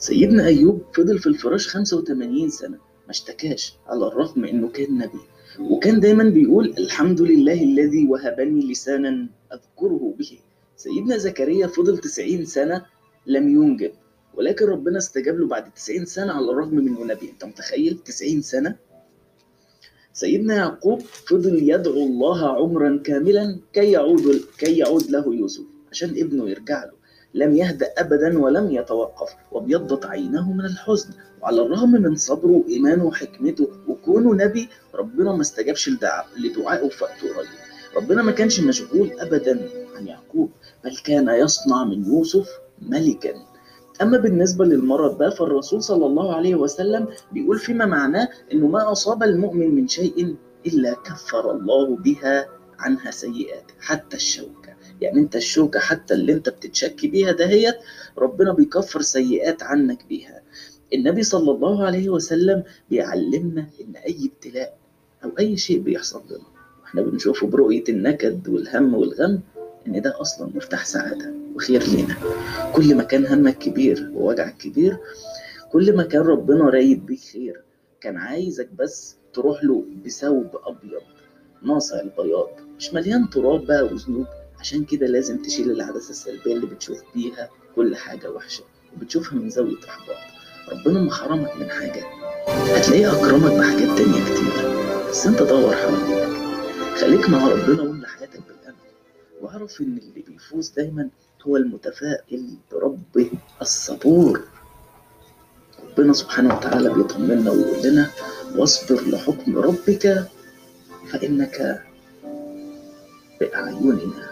سيدنا أيوب فضل في الفراش 85 سنة ما اشتكاش على الرغم إنه كان نبي. وكان دايما بيقول الحمد لله الذي وهبني لسانا أذكره به. سيدنا زكريا فضل 90 سنة لم ينجب ولكن ربنا استجاب له بعد 90 سنة على الرغم من انه نبي. أنت متخيل 90 سنة؟ سيدنا يعقوب فضل يدعو الله عمرا كاملا كي يعود كي يعود له يوسف عشان ابنه يرجع له. لم يهدأ أبدا ولم يتوقف وابيضت عينه من الحزن وعلى الرغم من صبره وإيمانه وحكمته وكونه نبي ربنا ما استجابش لدعائه في وقت قريب ربنا ما كانش مشغول أبدا عن يعقوب بل كان يصنع من يوسف ملكا. أما بالنسبة للمرض ده فالرسول صلى الله عليه وسلم بيقول فيما معناه إنه ما أصاب المؤمن من شيء إلا كفر الله بها عنها سيئات حتى الشوكة. يعني أنت الشوكة حتى اللي أنت بتتشكي بيها دهيت ربنا بيكفر سيئات عنك بيها. النبي صلى الله عليه وسلم بيعلمنا إن أي ابتلاء أو أي شيء بيحصل لنا وإحنا بنشوفه برؤية النكد والهم والغم إن ده أصلا مفتاح سعادة وخير لينا. كل ما كان همك كبير ووجعك كبير كل ما كان ربنا رايد بيك خير كان عايزك بس تروح له بثوب أبيض. ناصع البياض. مش مليان تراب بقى وذنوب؟ عشان كده لازم تشيل العدسة السلبية اللي بتشوف بيها كل حاجة وحشة وبتشوفها من زاوية إحباط ربنا ما حرمك من حاجة. هتلاقيه أكرمك بحاجات تانية كتير. بس أنت دور حواليك خليك مع ربنا واملى حياتك بالأمل. واعرف إن اللي بيفوز دايما هو المتفائل بربه الصبور ربنا سبحانه وتعالى بيطمنا ويقول لنا واصبر لحكم ربك فإنك بأعيننا.